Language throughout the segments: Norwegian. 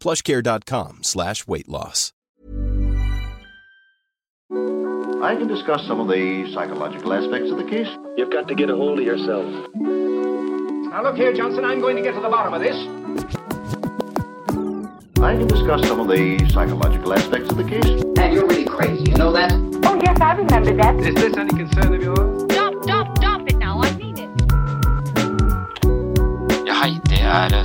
plushcare.com slash weight loss. I can discuss some of the psychological aspects of the case. You've got to get a hold of yourself. Now look here, Johnson, I'm going to get to the bottom of this. I can discuss some of the psychological aspects of the case. And you're really crazy, you know that? Oh, yes, I remember that. Is this any concern of yours? Stop, stop, stop it now. I mean it. Ja, hei, det er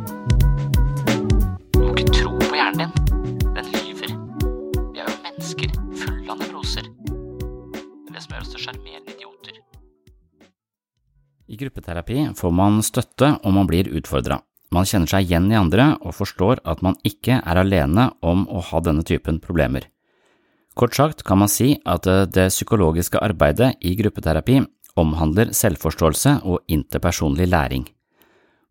Gruppeterapi får man støtte om man blir utfordra. Man kjenner seg igjen i andre og forstår at man ikke er alene om å ha denne typen problemer. Kort sagt kan man si at det psykologiske arbeidet i gruppeterapi omhandler selvforståelse og interpersonlig læring.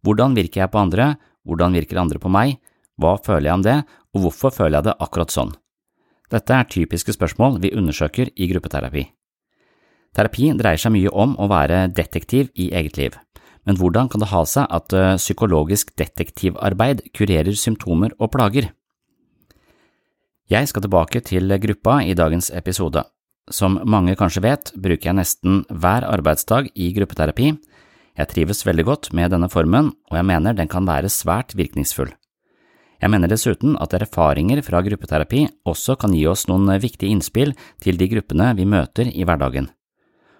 Hvordan virker jeg på andre, hvordan virker andre på meg, hva føler jeg om det, og hvorfor føler jeg det akkurat sånn? Dette er typiske spørsmål vi undersøker i gruppeterapi. Terapi dreier seg mye om å være detektiv i eget liv, men hvordan kan det ha seg at eh, psykologisk detektivarbeid kurerer symptomer og plager? Jeg skal tilbake til gruppa i dagens episode. Som mange kanskje vet, bruker jeg nesten hver arbeidsdag i gruppeterapi. Jeg trives veldig godt med denne formen, og jeg mener den kan være svært virkningsfull. Jeg mener dessuten at erfaringer fra gruppeterapi også kan gi oss noen viktige innspill til de gruppene vi møter i hverdagen.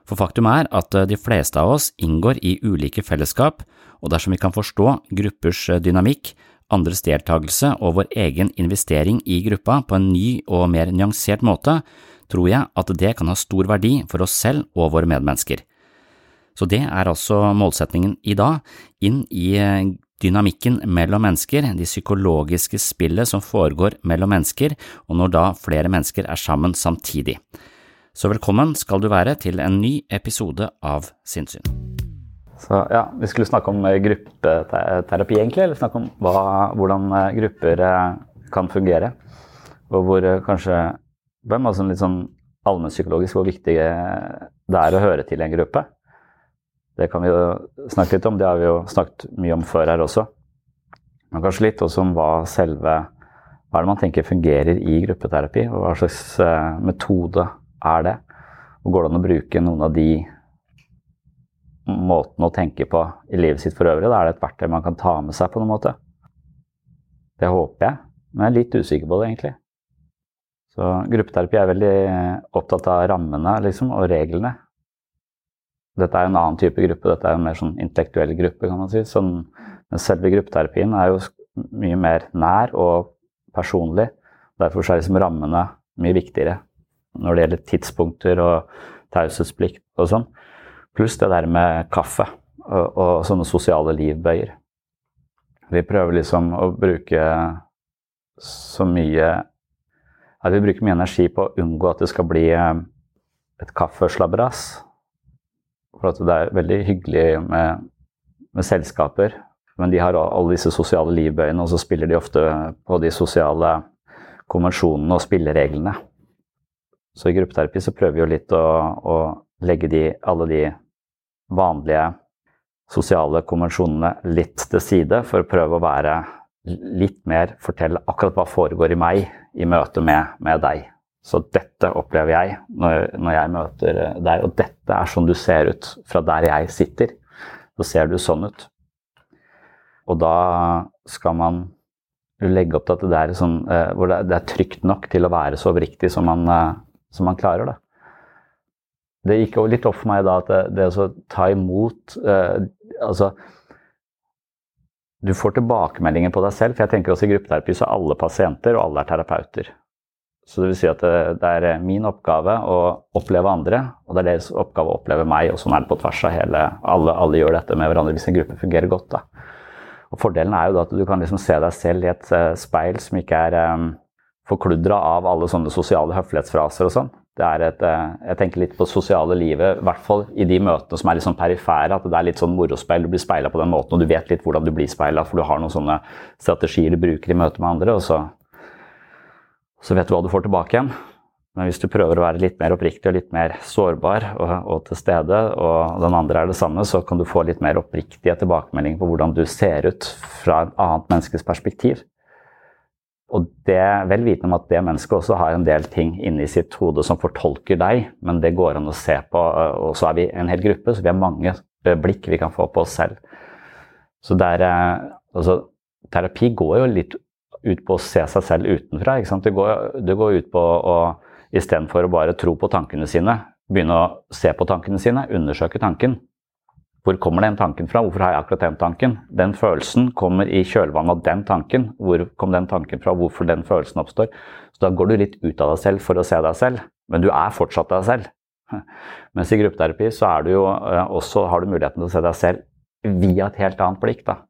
For faktum er at de fleste av oss inngår i ulike fellesskap, og dersom vi kan forstå gruppers dynamikk, andres deltakelse og vår egen investering i gruppa på en ny og mer nyansert måte, tror jeg at det kan ha stor verdi for oss selv og våre medmennesker. Så det er altså målsetningen i dag, inn i dynamikken mellom mennesker, de psykologiske spillet som foregår mellom mennesker, og når da flere mennesker er sammen samtidig. Så velkommen skal du være til en ny episode av Sinnsyn. Så ja, Vi skulle snakke om gruppeterapi, egentlig, eller snakke om hva, hvordan grupper kan fungere. Og hvor kanskje Hvem altså litt sånn allmennpsykologisk hvor viktig det er å høre til en gruppe. Det kan vi jo snakke litt om, det har vi jo snakket mye om før her også. Men kanskje litt også om hva selve Hva er det man tenker fungerer i gruppeterapi, og hva slags metode er det? Og går det an å bruke noen av de måtene å tenke på i livet sitt for øvrig? Da er det et verktøy man kan ta med seg på noen måte. Det håper jeg, men jeg er litt usikker på det, egentlig. Så gruppeterapi er veldig opptatt av rammene liksom, og reglene. Dette er en annen type gruppe, dette er en mer sånn intellektuell gruppe, kan man si. Sånn, men selve gruppeterapien er jo mye mer nær og personlig. Derfor er liksom rammene mye viktigere når det gjelder tidspunkter og taushetsplikt og sånn. Pluss det der med kaffe og, og sånne sosiale livbøyer. Vi prøver liksom å bruke så mye At vi bruker mye energi på å unngå at det skal bli eh, et kaffeslabberas. For at det er veldig hyggelig med, med selskaper, men de har alle disse sosiale livbøyene, og så spiller de ofte på de sosiale konvensjonene og spillereglene. Så i gruppeterapi så prøver vi jo litt å, å legge de, alle de vanlige sosiale konvensjonene litt til side for å prøve å være litt mer Fortelle akkurat hva foregår i meg i møte med, med deg. Så dette opplever jeg når, når, jeg møter deg, og dette er sånn du ser ut fra der jeg sitter. Så ser du sånn ut. Og da skal man legge opp til at det er, sånn, eh, det, er trygt nok til å være så oppriktig som man, eh, som man klarer det. Det gikk litt opp for meg da at det, det å ta imot eh, Altså Du får tilbakemeldinger på deg selv, for jeg tenker også i gruppeterapi så er alle pasienter, og alle er terapeuter. Så det vil si at det, det, er min oppgave å oppleve andre, og det er deres oppgave å oppleve meg. Og sånn er det på tvers av hele Alle, alle gjør dette med hverandre hvis en gruppe fungerer godt. da. Og Fordelen er jo da at du kan liksom se deg selv i et uh, speil som ikke er forkludra av alle sånne sosiale høflighetsfraser og sånn. Det er et, uh, jeg tenker litt på sosiale livet, i hvert fall i de møtene som er litt sånn perifære. At det er litt sånn morospeil. Du blir speila på den måten, og du vet litt hvordan du blir speila, for du har noen sånne strategier du bruker i møte med andre, og så, så vet du hva du får tilbake igjen. Men hvis du prøver å være litt mer oppriktig og litt mer sårbar og, og, til stede, og den andre er det samme, så kan du få litt mer oppriktige tilbakemeldinger på hvordan du ser ut fra et annet menneskes perspektiv. Og det vel vitende om at det mennesket også har en del ting inni sitt hode som fortolker deg, men det går an å se på. Og så er vi en hel gruppe, så vi har mange blikk vi kan få på oss selv. Så der, altså, terapi går jo litt ut på å se seg selv utenfra. Det går, det, går, ut på å Istedenfor å bare tro på tankene sine, begynne å se på tankene sine, undersøke tanken. Hvor kommer den tanken fra? Hvorfor har jeg akkurat den tanken? Den følelsen kommer i kjølvannet av den tanken. Hvor kom den tanken fra? Hvorfor den følelsen oppstår? Så Da går du litt ut av deg selv for å se deg selv, men du er fortsatt deg selv. Mens i gruppeterapi så er du jo eh, også, har du muligheten til å se deg selv via et helt annet blikk. Da.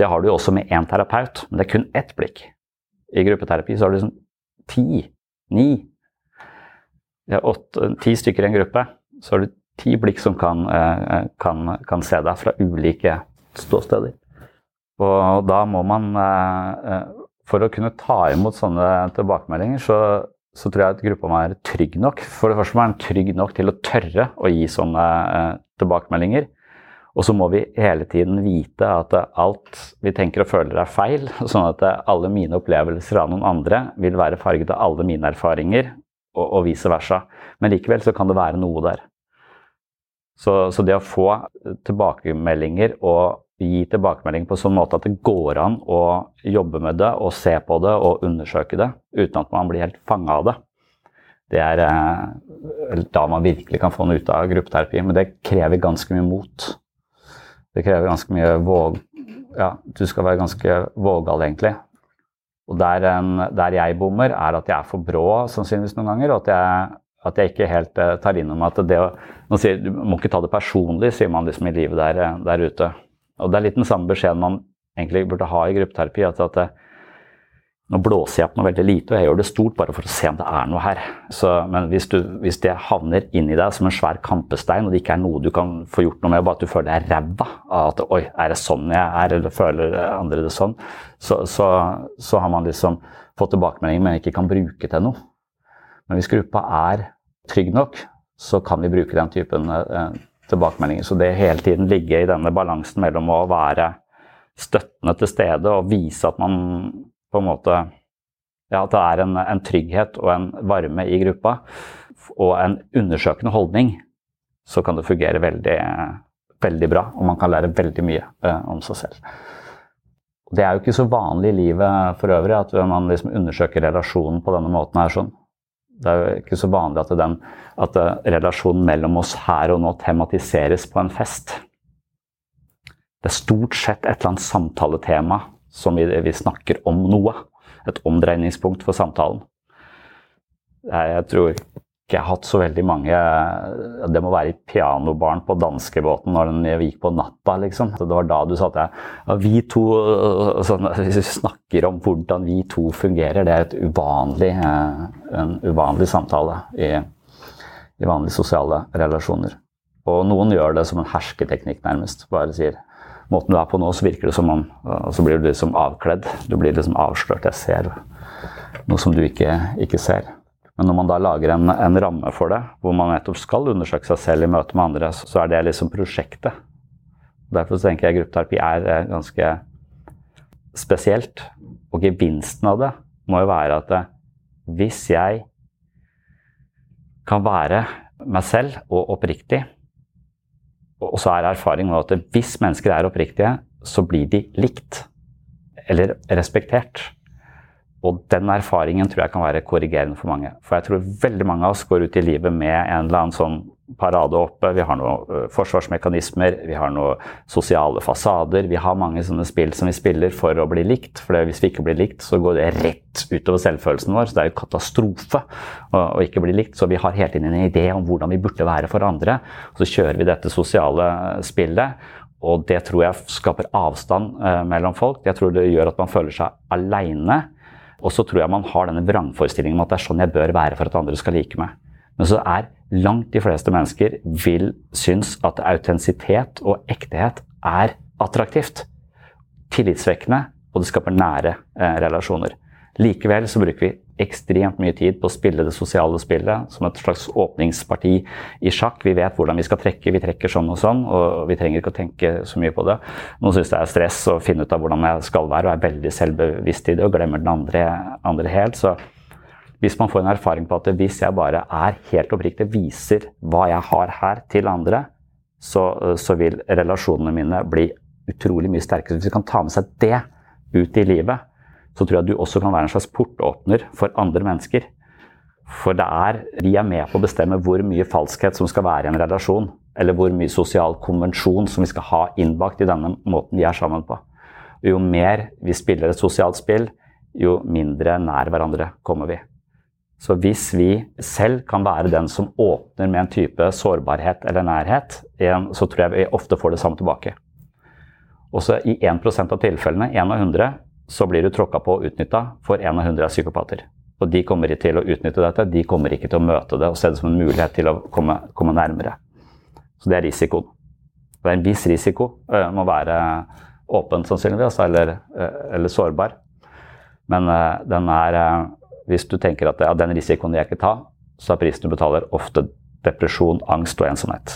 Det har du også med én terapeut, men det er kun ett blikk. I gruppeterapi så har du liksom ti, ni, åtte, ti stykker i en gruppe, så har du ti blikk som kan, eh, kan, kan se deg fra ulike ståsteder. Og da må man eh, eh, For å kunne ta imot sånne tilbakemeldinger, så, så tror jeg at gruppa må være trygg nok. For det første må være trygg nok til å tørre å gi sånne tilbakemeldinger. Og så må vi hele tiden vite at alt vi tenker og føler er feil. Sånn at alle mine opplevelser av noen andre vil være farget av alle mine erfaringer og, og vice versa. Men likevel så kan det være noe der. Så, så, det å få tilbakemeldinger og gi tilbakemelding på sånn måte at det går an å jobbe med det og se på det og undersøke det uten at man blir helt fanga av det, det er eh, da man virkelig kan få noe ut av gruppeterapi. Men det krever ganske mye mot. Det krever ganske mye våg... Ja, du skal være ganske vågal, egentlig. Og der, en, der, jeg bommer, er at jeg er for brå sannsynligvis noen ganger. Og at jeg, at jeg ikke helt uh, tar inn over at det å sier, Du må ikke ta det personlig, sier man liksom i livet der, eh, der ute. Og det er litt den samme beskjeden man egentlig burde ha i gruppeterapi. at, at nå blåser jeg opp noe veldig lite, og jeg gjør det stort bare for å se om det er noe her. Så, men hvis, du, hvis, det havner inni deg som en svær kampestein, og det ikke er noe du kan få gjort noe med, bare at du føler deg ræva av at oi, er det sånn jeg er, eller føler andre det sånn, så, så, så har man liksom fått tilbakemelding men ikke kan bruke til noe. Men hvis gruppa er trygg nok, så kan vi bruke den typen eh, tilbakemeldinger. Så det hele tiden ligge i denne balansen mellom å være støttende til stede og vise at man på en måte ja, At det er en, en, trygghet og en varme i gruppa, og en undersøkende holdning, så kan det fungere veldig, veldig bra. Og man kan lære veldig mye eh, om seg selv. Det er jo ikke så vanlig i livet for øvrig at man liksom undersøker relasjonen på denne måten. her sånn. Det er jo ikke så vanlig at, den, at relasjonen mellom oss her og nå tematiseres på en fest. Det er stort sett et eller annet samtaletema som vi, vi snakker om noe. Et omdreiningspunkt for samtalen. Jeg, jeg tror ikke hatt så veldig mange Det må være i pianobarn på danskebåten når den gikk på natta, liksom. Det var da du sa at jeg, ja, vi to sånn, Hvis vi snakker om hvordan vi to fungerer, det er uvanlig, eh, en uvanlig samtale i, i vanlige sosiale relasjoner. Og noen gjør det som en hersketeknikk, nærmest. Bare sier måten du er på nå, så virker det som om så blir du liksom avkledd. Du blir liksom avslørt. Jeg ser noe som du ikke, ikke ser. Men når man da lager en, en, ramme for det, hvor man nettopp skal undersøke seg selv i møte med andre, så er det liksom prosjektet. Derfor tenker jeg gruppeterapi er ganske spesielt. Og gevinsten av det må jo være at hvis jeg kan være meg selv og oppriktig, og så er erfaringen at hvis mennesker er oppriktige, så blir de likt eller respektert. Og den erfaringen tror jeg kan være korrigerende for mange. For jeg tror veldig mange av oss går ut i livet med en eller annen sånn parade oppe. Vi har noen forsvarsmekanismer, vi har noen sosiale fasader. Vi har mange sånne spill som vi spiller for å bli likt. For hvis vi ikke blir likt, så går det rett utover selvfølelsen vår. Så det er jo katastrofe å, ikke bli likt. Så vi har hele tiden en idé om hvordan vi burde være for andre. Så kjører vi dette sosiale spillet. Og det tror jeg skaper avstand eh, mellom folk. Jeg tror det gjør at man føler seg aleine. Og så tror jeg man har denne vrangforestillingen om at det er sånn jeg bør være for at andre skal like meg. Men så er langt de fleste mennesker vil synes at autentisitet og ektehet er attraktivt. Tillitsvekkende, og det skaper nære eh, relasjoner. Likevel så bruker vi ekstremt mye tid på å spille det sosiale spillet som et slags åpningsparti i sjakk. Vi vet hvordan vi skal trekke, vi trekker sånn og sånn, og vi trenger ikke å tenke så mye på det. Noen syns det er stress å finne ut av hvordan jeg skal være, og er veldig selvbevisst i det og glemmer den andre, andre helt. Så hvis man får en erfaring på at hvis jeg bare er helt oppriktig, viser hva jeg har her til andre, så, så vil relasjonene mine bli utrolig mye sterkere. Hvis vi kan ta med seg det ut i livet, så tror jeg du også kan være en slags portåpner for andre mennesker. For det er, vi er med på å bestemme hvor mye falskhet som skal være i en relasjon. Eller hvor mye sosial konvensjon som vi skal ha innbakt i denne måten vi er sammen på. Jo mer vi spiller et sosialt spill, jo mindre nær hverandre kommer vi. Så hvis vi selv kan være den som åpner med en type sårbarhet eller nærhet, så tror jeg vi ofte får det samme tilbake. Også i 1% av tilfellene, 1 av 100, så blir du tråkka på og utnytta, for en av hundre er psykopater. Og de kommer ikke til å utnytte dette, de kommer ikke til å møte det og se det som en mulighet til å komme, komme nærmere. Så det er risikoen. Det er en viss risiko. Uh, må være åpen, sannsynligvis, eller, eller sårbar. Men den er Hvis du tenker at ja, den risikoen vil jeg ikke ta, så er prisen du betaler ofte depresjon, angst og ensomhet.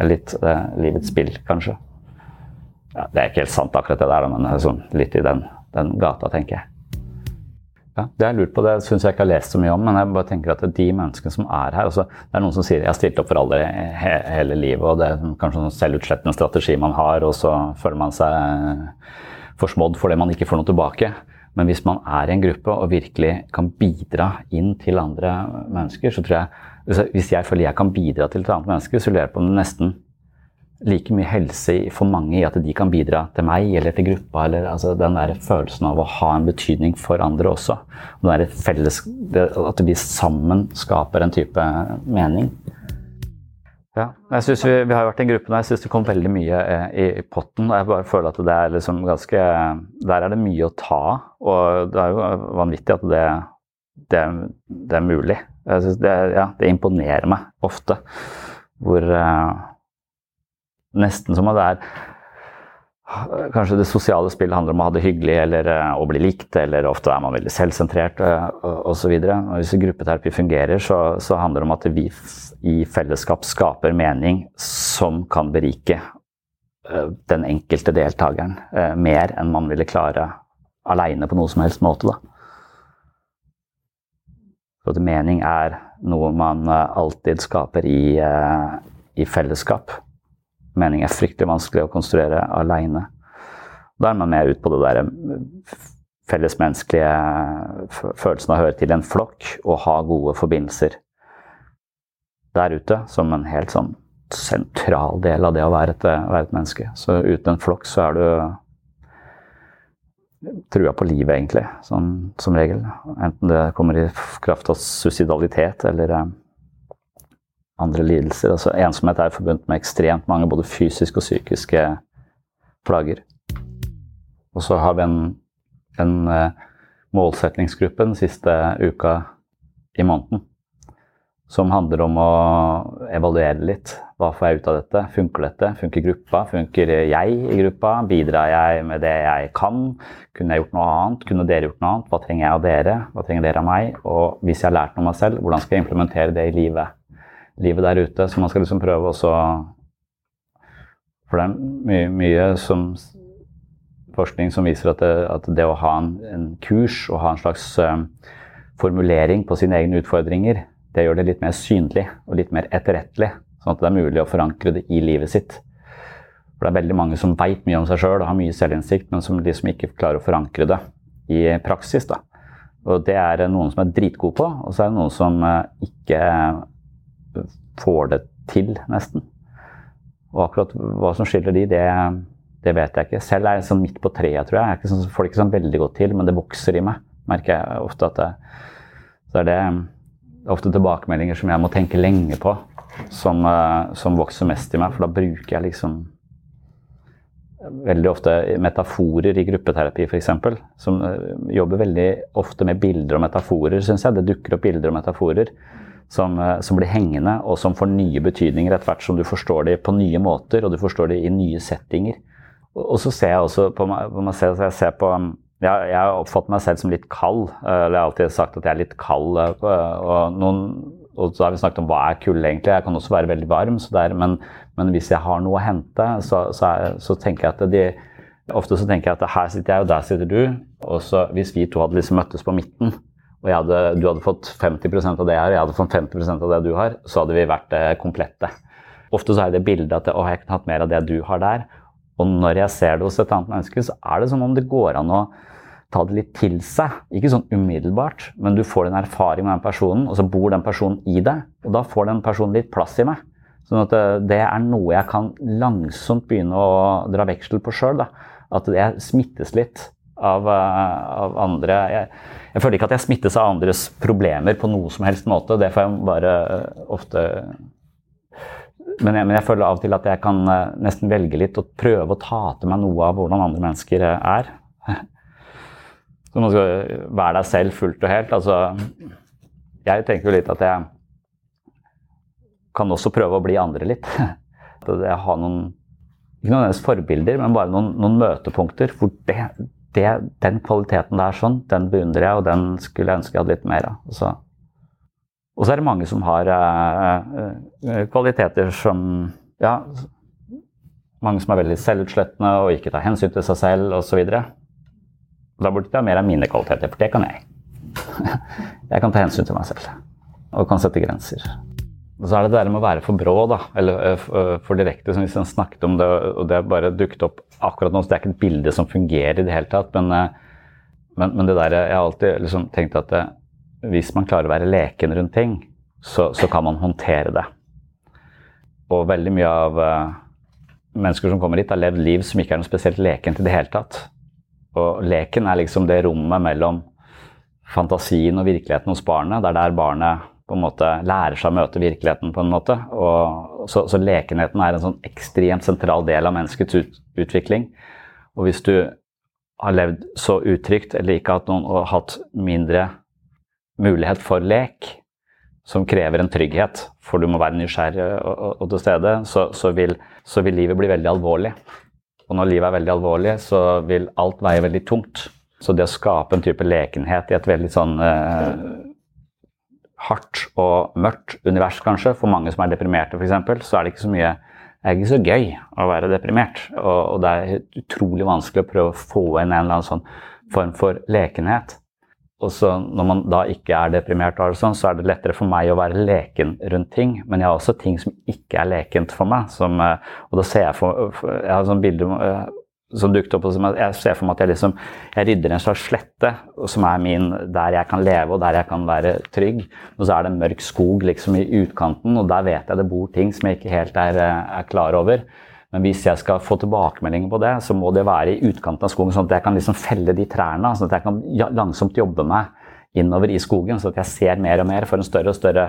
Litt livets spill, kanskje ja, Det er ikke helt sant, akkurat det der, men sånn, litt i den, den, gata, tenker jeg. Ja, det jeg lurt på, det syns jeg ikke har lest så mye om, men jeg bare tenker at de menneskene som er her altså, Det er noen som sier jeg har stilt opp for alle he hele livet, og det er kanskje en selvutslettende strategi man har, og så føler man seg forsmådd fordi man ikke får noe tilbake. Men hvis man er i en gruppe og virkelig kan bidra inn til andre mennesker, så tror jeg Hvis jeg føler jeg kan bidra til et annet menneske, så lurer jeg på om det nesten like mye helse for mange i at de kan bidra til meg eller til gruppa. Eller, altså, den der følelsen av å ha en betydning for andre også. Der felles, at vi sammen skaper en type mening. Ja, jeg synes vi, vi har vært i en gruppe nå, jeg syns det kom veldig mye eh, i, i, potten. og Jeg bare føler at det er liksom ganske Der er det mye å ta. Og det er jo vanvittig at det, det, det er mulig. Det, ja, det imponerer meg ofte hvor uh, Nesten som at det er Kanskje det sosiale spillet handler om å ha det hyggelig eller uh, å bli likt, eller ofte er man veldig selvsentrert uh, osv. Hvis gruppeterapi fungerer, så, så, handler det om at vi i fellesskap skaper mening som kan berike uh, den enkelte deltakeren mer enn man ville klare aleine på noe som helst måte. Da. At mening er noe man alltid skaper i, i fellesskap mening er fryktelig vanskelig å konstruere aleine. Da er man mer ut på det der fellesmenneskelige følelsen av å høre til en flokk og ha gode forbindelser der ute, som en helt sånn sentral del av det å være et, være et menneske. Så uten en flokk så er du trua på livet, egentlig, sånn, som regel. Enten det kommer i kraft av suicidalitet eller eh, andre lidelser. Altså, ensomhet er forbundet med ekstremt mange både fysiske og psykiske plager. Og så har vi en, en eh, målsettingsgruppe den siste uka i måneden som handler om å evaluere litt. Hva får jeg ut av dette? Funker dette? Funker gruppa? Funker jeg i gruppa? Bidrar jeg med det jeg kan? Kunne jeg gjort noe annet? Kunne dere gjort noe annet? Hva trenger jeg av dere? Hva trenger dere av meg? Og hvis jeg har lært noe om meg selv, hvordan skal jeg implementere det i livet? Livet der ute. Så man skal liksom prøve også For det er mye, mye som forskning som viser at det, at det å ha en, en, kurs og ha en slags uh, formulering på sine egne utfordringer, det gjør det litt mer synlig og litt mer etterrettelig. Sånn at det er mulig å forankre det i livet sitt. For det er veldig mange som veit mye om seg sjøl og har mye selvinnsikt, men som liksom ikke klarer å forankre det i praksis. da. Og det er noen som er dritgode på, og så er det noen som eh, ikke får det til, nesten. Og akkurat hva som skiller de, det, det vet jeg ikke. Selv er jeg sånn midt på treet, tror jeg. jeg sånn, får det ikke sånn veldig godt til, men det vokser i meg. Merker jeg ofte at det, så er det ofte tilbakemeldinger som jeg må tenke lenge på, som, uh, som, vokser mest i meg. For da bruker jeg liksom veldig ofte metaforer i gruppeterapi, f.eks. Som uh, jobber veldig ofte med bilder og metaforer, syns jeg. Det dukker opp bilder og metaforer som, uh, som, blir hengende, og som får nye betydninger etter hvert som du forstår de på nye måter, og du forstår de i nye settinger. Og, og så ser jeg også på meg, på meg selv, jeg ser på um, jeg, jeg oppfatter meg selv som litt kald. Eh, eller jeg har alltid sagt at jeg er litt kald. Eh, og, noen, og så har vi snakket om hva er kulde egentlig. Jeg kan også være veldig varm. Der, men, men, hvis jeg har noe å hente, så, så, er, så tenker jeg at de, Ofte så tenker jeg at her sitter jeg, og der sitter du. Og så hvis vi to hadde liksom møttes på midten, og hadde, du hadde fått 50% av det jeg har, jeg hadde fått 50% av det du har, så hadde vi vært eh, komplette. Ofte så er det bildet at å, jeg kunne hatt mer av det du har der. Og når jeg ser det hos et annet menneske, så er det som om det går an å ta det litt til seg. Ikke sånn umiddelbart, men du får en erfaring med den personen, og så bor den personen i deg. Og da får den personen litt plass i meg. Sånn at eh, det er noe jeg kan langsomt begynne å dra veksel på sjøl. At jeg smittes litt av, eh, av andre. Jeg, jeg, føler ikke at jeg smittes av andres problemer på noe som helst måte. Det får jeg bare eh, ofte men jeg, men jeg, føler av og til at jeg kan nesten velge litt og prøve å ta til meg noe av hvordan andre mennesker er. Så man skal være deg selv fullt og helt. Altså, jeg tenker jo litt at jeg kan også prøve å bli andre litt. Jeg har noen ikke noen forbilder, men bare noen, noen møtepunkter hvor det, det, den kvaliteten der sånn, den beundrer jeg, og den skulle jeg ønske jeg hadde litt mer av. Så. Og så er det mange som har eh, kvaliteter som ja, mange som er veldig selvutslettende og ikke tar hensyn til seg selv osv. Da burde det ha mer av mine kvaliteter, for det kan jeg. Jeg kan ta hensyn til meg selv og kan sette grenser. Så er det det der med å være for brå, da, eller eh, eh, for direkte, som vi snakket om det, og det bare dukket opp akkurat nå. Så det er ikke et bilde som fungerer i det hele tatt. Men, eh, men, men det der, jeg har alltid liksom tenkt at det, hvis man klarer å være leken rundt ting, så, så, kan man håndtere det. Og veldig mye av mennesker som kommer hit, har levd liv som ikke er noe spesielt lekent i det hele tatt. Og leken er liksom det rommet mellom fantasien og virkeligheten hos barnet. Det er der barnet på en måte lærer seg å møte virkeligheten på en måte. Og så, så lekenheten er en sånn ekstremt sentral del av menneskets ut, utvikling. Og hvis du har levd så utrygt eller ikke hatt noen og hatt mindre mulighet for lek, som krever en trygghet, for du må være nysgjerrig og, og, og til stede, så, så, vil, så vil livet bli veldig alvorlig. Og når livet er veldig alvorlig, så vil alt veie veldig tungt. Så det å skape en type lekenhet i et veldig sånn eh, hardt og mørkt univers, kanskje, for mange som er deprimerte f.eks., så er det ikke så mye det er ikke så gøy å være deprimert. Og, og det er utrolig vanskelig å prøve å få inn en eller annen sånn form for lekenhet. Og så når man da ikke er deprimert, sånn, så er det lettere for meg å være leken rundt ting. Men jeg har også ting som ikke er lekent for meg. Som, eh, og da ser jeg for, Jeg har sånn bilde eh, som dukket opp, som jeg ser for meg at jeg liksom jeg rydder en slags slette som er min, der jeg kan leve og der jeg kan være trygg. Og så er det en mørk skog liksom i utkanten, og der vet jeg det bor ting som jeg ikke helt er, eh, er klar over. Men hvis jeg skal få tilbakemeldinger på det, så må det være i utkanten av skogen, sånn at jeg kan liksom felle de trærne. Sånn at jeg kan langsomt jobbe meg innover i skogen, sånn at jeg ser mer og mer, får en større og større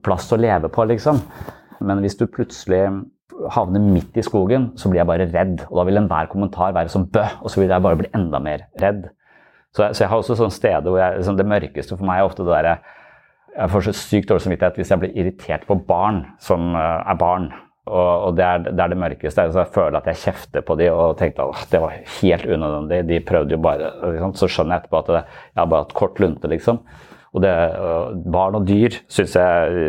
plass å leve på, liksom. Men hvis du plutselig havner midt i skogen, så blir jeg bare redd. Og da vil enhver kommentar være som bø, og så vil jeg bare bli enda mer redd. Så jeg, så jeg har også sånne steder hvor jeg, liksom det mørkeste for meg er ofte det derre Jeg får så sykt dårlig samvittighet hvis jeg blir irritert på barn som uh, er barn. Og, og det, er, det, er, det mørkeste. Så jeg føler at jeg kjefter på dem og tenkte at det var helt unødvendig. De prøvde jo bare liksom. Så skjønner jeg etterpå at jeg har bare hatt kort lunte, liksom. Og det, barn og dyr syns jeg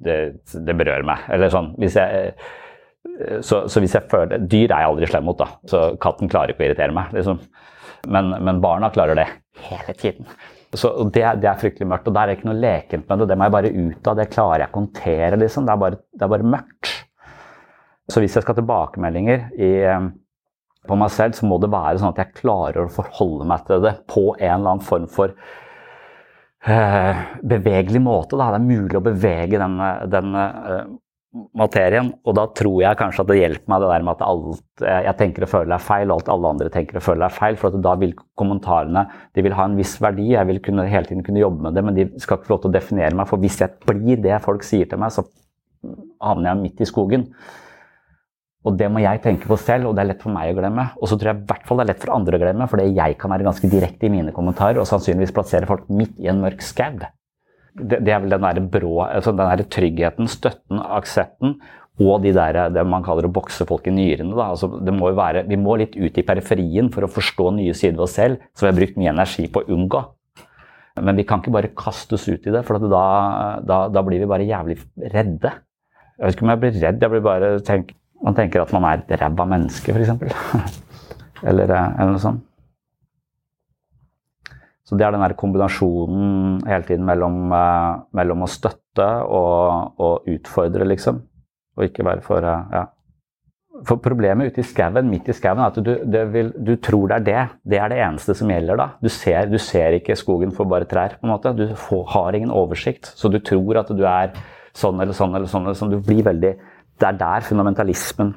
det, det, berører meg. Eller sånn hvis jeg, så, så, hvis jeg føler Dyr er jeg aldri slem mot, da. Så katten klarer ikke å irritere meg. Liksom. Men, men, barna klarer det hele tiden. Så det, det, er fryktelig mørkt. Og der er ikke noe lekent med det. Det må jeg bare ut av. Det klarer jeg å håndtere, liksom. Det er bare, det er bare mørkt. Så hvis jeg skal ha tilbakemeldinger i, på meg selv, så må det være sånn at jeg klarer å forholde meg til det på en eller annen form for eh, bevegelig måte. Da. Det er mulig å bevege den, den eh, materien. Og da tror jeg kanskje at det hjelper meg det der med at alt jeg tenker og føler er feil, og alt alle andre tenker og føler er feil. For da vil kommentarene de vil ha en viss verdi. Jeg vil kunne, hele tiden kunne jobbe med det, men de skal ikke få lov til å definere meg. For hvis jeg blir det folk sier til meg, så havner jeg midt i skogen. Og det må jeg tenke på selv, og det er lett for meg å glemme. Og så tror jeg i hvert fall det er lett for andre å glemme, fordi jeg kan være ganske direkte i mine kommentarer og sannsynligvis plassere folk midt i en mørk skau det, det, er vel den der brå, altså den der tryggheten, støtten, aksepten og de der, det man kaller å bokse folk i nyrene. Altså, må være, vi må litt ut i periferien for å forstå nye sider ved oss selv, som vi har brukt mye energi på å unngå. Men vi kan ikke bare kastes ut i det, for da, da, da, blir vi bare jævlig redde. Jeg vet ikke om jeg blir redd, jeg blir bare tenk, Man tenker at man er et ræva menneske, f.eks. eller, eller noe sånt. Så det er den der kombinasjonen hele tiden mellom, eh, mellom å støtte og, og, utfordre, liksom. Og ikke være for eh, Ja. For problemet ute i skauen, midt i skauen, er at du, vil, du, tror det er det. Det er det eneste som gjelder da. Du ser, du ser ikke skogen for bare trær, på en måte. Du får, har ingen oversikt. Så du tror at du er sånn eller sånn eller sånn. Eller sånn. Du blir veldig Det er der fundamentalismen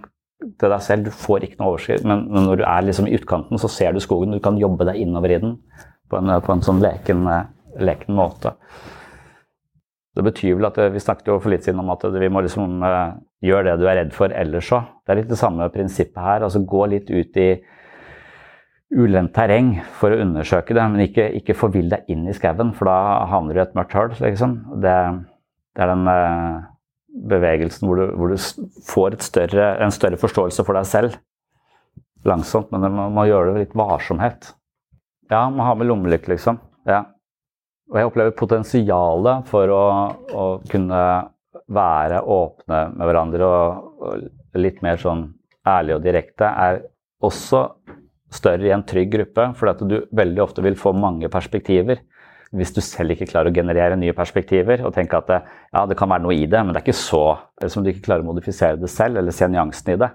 til deg selv. Du får ikke noe oversikt. Men når du er liksom i utkanten, så ser du skogen. Du kan jobbe deg innover i den på en, på en sånn leken, leken, måte. Det betyr vel at Vi snakket jo for litt siden om at vi må liksom uh, gjøre det du er redd for ellers òg. Det er litt det samme prinsippet her. altså Gå litt ut i ulendt terreng for å undersøke det, men ikke, ikke forvill deg inn i skauen, for da havner du i et mørkt hull. Liksom. Det, det, er den bevegelsen hvor du, hvor du får større, en større forståelse for deg selv. Langsomt, men man må gjøre det med litt varsomhet. Ja, man har med lommelykt, liksom. Ja. Og jeg opplever potensialet for å, å, kunne være åpne med hverandre og, og litt mer sånn ærlig og direkte, er også større i en trygg gruppe, fordi at du veldig ofte vil få mange perspektiver. Hvis du selv ikke klarer å generere nye perspektiver og tenke at det, ja, det kan være noe i det, men det er ikke så Eller som du ikke klarer å modifisere det selv eller se nyansene i det,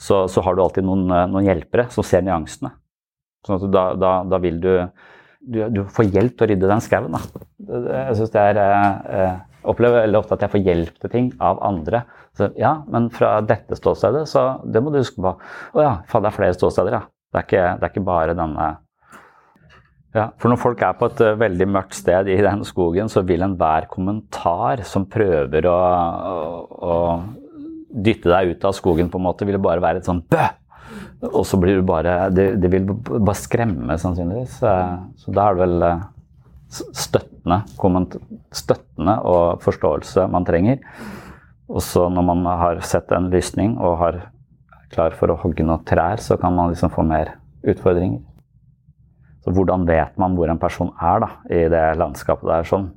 så, så har du alltid noen, noen hjelpere som ser nyansene. Sånn at da, da, da vil du, du, du får hjelp til å rydde den skauen. Jeg syns det er eh, opplever veldig ofte at jeg får hjelp til ting av andre. Så, ja, men fra dette ståstedet, så det må du huske på. Å ja, faen, det er flere ståsteder, ja. Det er ikke, det er ikke bare denne ja, For når folk er på et uh, veldig mørkt sted i den skogen, så vil enhver kommentar som prøver å, å, å dytte deg ut av skogen, på en måte, vil bare være et sånn bø! Og så blir du bare Det, det vil bare skremme, sannsynligvis. Så da er det vel eh, støttende, støttende og forståelse man trenger. Og så når man har sett en lysning og har klar for å hogge noen trær, så kan man liksom få mer utfordringer. Så hvordan vet man hvor en person er da, i det landskapet der? sånn?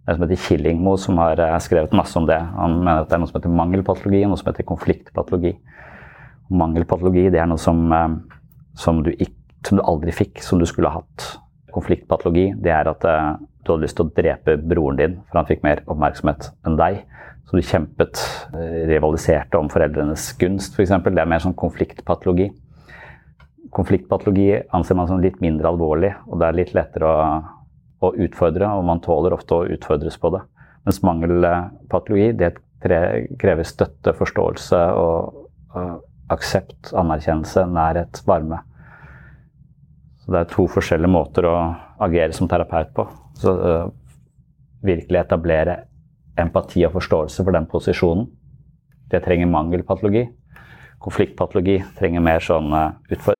Det er som heter Killingmo, som har eh, skrevet masse om det. Han mener at det er noe som heter mangelpatologi og noe som heter konfliktpatologi. Mangelpatologi det er noe som, eh, som, du ikke, som, du aldri fikk, som du skulle ha hatt. Konfliktpatologi det er at eh, du hadde lyst til å drepe broren din, for han fikk mer oppmerksomhet enn deg. Så du kjempet, rivaliserte om foreldrenes gunst f.eks. Det er mer sånn konfliktpatologi. Konfliktpatologi anser man som litt mindre alvorlig, og det er litt lettere å, å utfordre, og man tåler ofte å utfordres på det. Mens mangelpatologi det krever støtte, forståelse og og aksept, anerkjennelse, nærhet, varme. Så det er to forskjellige måter å agere som terapeut på. Så øh, virkelig etablere empati og forståelse for den posisjonen. Det trenger mangelpatologi. Konfliktpatologi trenger mer sånn uh, utfor...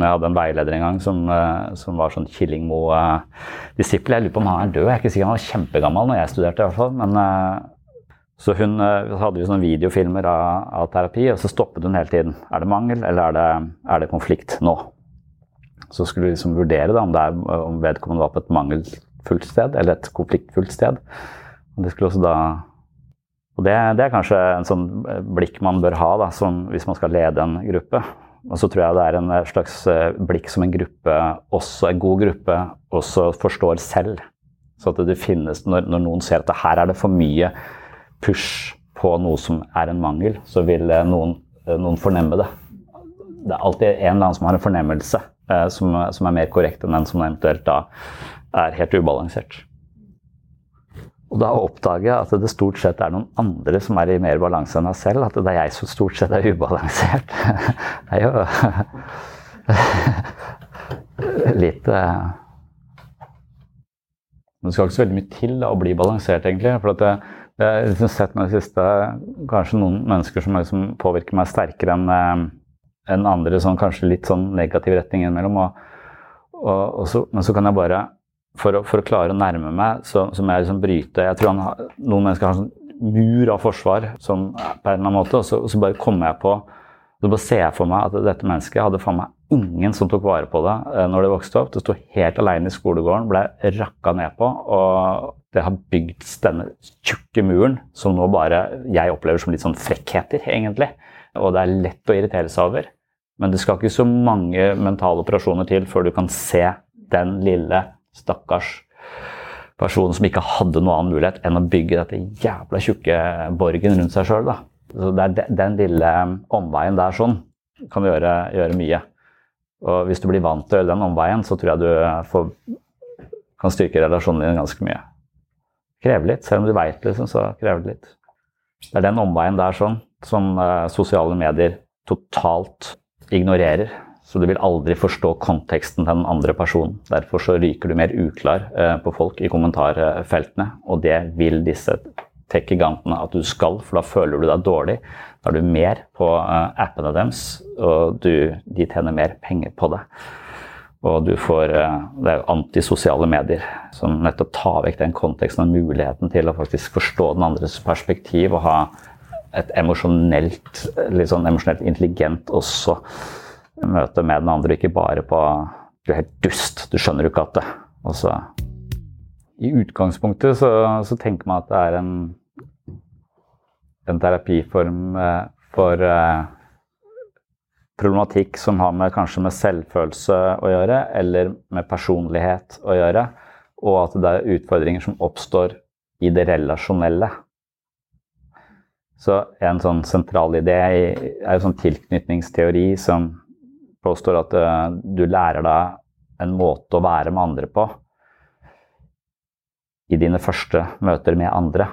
Som jeg hadde en veileder en gang som, eh, som var sånn Killingmo-disippel. Jeg lurer på om han er død, jeg er ikke sikker, han var kjempegammel når jeg studerte. i hvert fall. Men, eh, så hun eh, hadde jo sånne videofilmer av, av, terapi, og så stoppet hun hele tiden. Er det mangel, eller er det, er det konflikt nå? Så skulle du liksom vurdere da, om, er, om vedkommende var på et mangelfullt sted eller et konfliktfullt sted. Og det da og det, det, er kanskje en sånn blikk man bør ha da, som, hvis man skal lede en gruppe. Og så tror jeg det er en slags blikk som en gruppe, også en god gruppe, også forstår selv. Så at det finnes, når, når noen ser at her er det for mye push på noe som er en mangel, så vil noen, noen fornemme det. Det er alltid en eller annen som har en fornemmelse eh, som, som, er mer korrekt enn den som eventuelt da er helt ubalansert. Og da oppdager jeg at det stort sett er noen andre som er i mer balanse enn meg selv. At det er jeg som stort sett er ubalansert. Det er jo litt uh... Det skal ikke så veldig mye til da, å bli balansert, egentlig. For det, jeg har liksom sett med det siste kanskje noen mennesker som liksom påvirker meg sterkere enn en andre, sånn, kanskje litt sånn negativ retning innimellom. Og, og, og så, men så kan jeg bare for å, for å, klare å nærme meg, så, så må jeg liksom bryte Jeg tror han, noen mennesker har en sånn mur av forsvar som, på en eller annen måte, og så, og så bare kommer jeg på så bare ser jeg for meg at dette mennesket hadde faen meg ingen som tok vare på det eh, når det vokste opp. Det sto helt alene i skolegården, ble rakka ned på. Og det har bygd denne tjukke muren som nå bare jeg opplever som litt sånn frekkheter, egentlig. Og det er lett å irritere seg over. Men det skal ikke så mange mentale operasjoner til før du kan se den lille stakkars personen som ikke hadde noen annen mulighet enn å bygge dette jævla tjukke borgen rundt seg sjøl. Den lille omveien der sånn kan gjøre, gjøre, mye. Og hvis du blir vant til å gjøre den omveien, så tror jeg du får, kan styrke relasjonen din ganske mye. Krever litt, selv om du veit liksom, så krever det litt. Det er den omveien der sånn som uh, sosiale medier totalt ignorerer. Så du vil aldri forstå konteksten til den andre personen. Derfor så ryker du mer uklar uh, på folk i kommentarfeltene, og det vil disse tech-gigantene at du skal, for da føler du deg dårlig. Da er du mer på uh, appene deres, og du, de tjener mer penger på det. Og du får uh, Det er antisosiale medier som nettopp tar vekk den konteksten og muligheten til å faktisk forstå den andres perspektiv og ha et emosjonelt, litt sånn emosjonelt intelligent også møte med den andre, ikke bare på Du er helt dust, du skjønner jo ikke at det. Og så i utgangspunktet så, så, tenker man at det er en en terapiform eh, for eh, problematikk som har med, kanskje med selvfølelse å gjøre, eller med personlighet å gjøre. og at det er utfordringer som oppstår i det relasjonelle. Så en sånn sentral idé er jo sånn tilknytningsteori som påstår at uh, du lærer deg en måte å være med andre på i dine første møter med andre.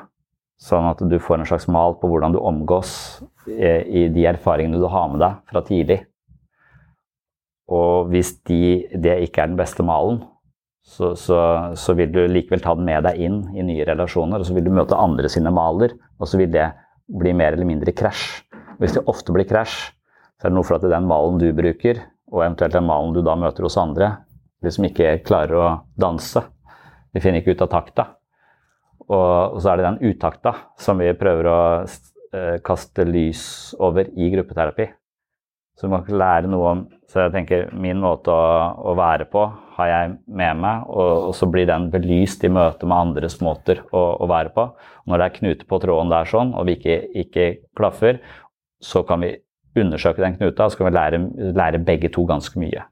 Sånn at du får en slags mal på hvordan du omgås i, i de erfaringene du har med deg fra tidlig. Og hvis de, det ikke er den beste malen, så, så, så, vil du likevel ta den med deg inn i nye relasjoner. Og så vil du møte andre sine maler, og så vil det bli mer eller mindre krasj. Hvis det ofte blir krasj, så er det noe for at den malen du bruker, og eventuelt den malen du da møter hos andre, liksom ikke klarer å danse. De finner ikke ut av takta. Og, så er det den utakta som vi prøver å eh, kaste lys over i gruppeterapi. Så man kan lære noe om Så jeg tenker min måte å, å være på har jeg med meg, og, og, så blir den belyst i møte med andres måter å, å være på. Når det er knute på tråden der sånn, og vi ikke, ikke klaffer, så kan vi undersøke den knuta, så kan vi lære, lære begge to ganske mye.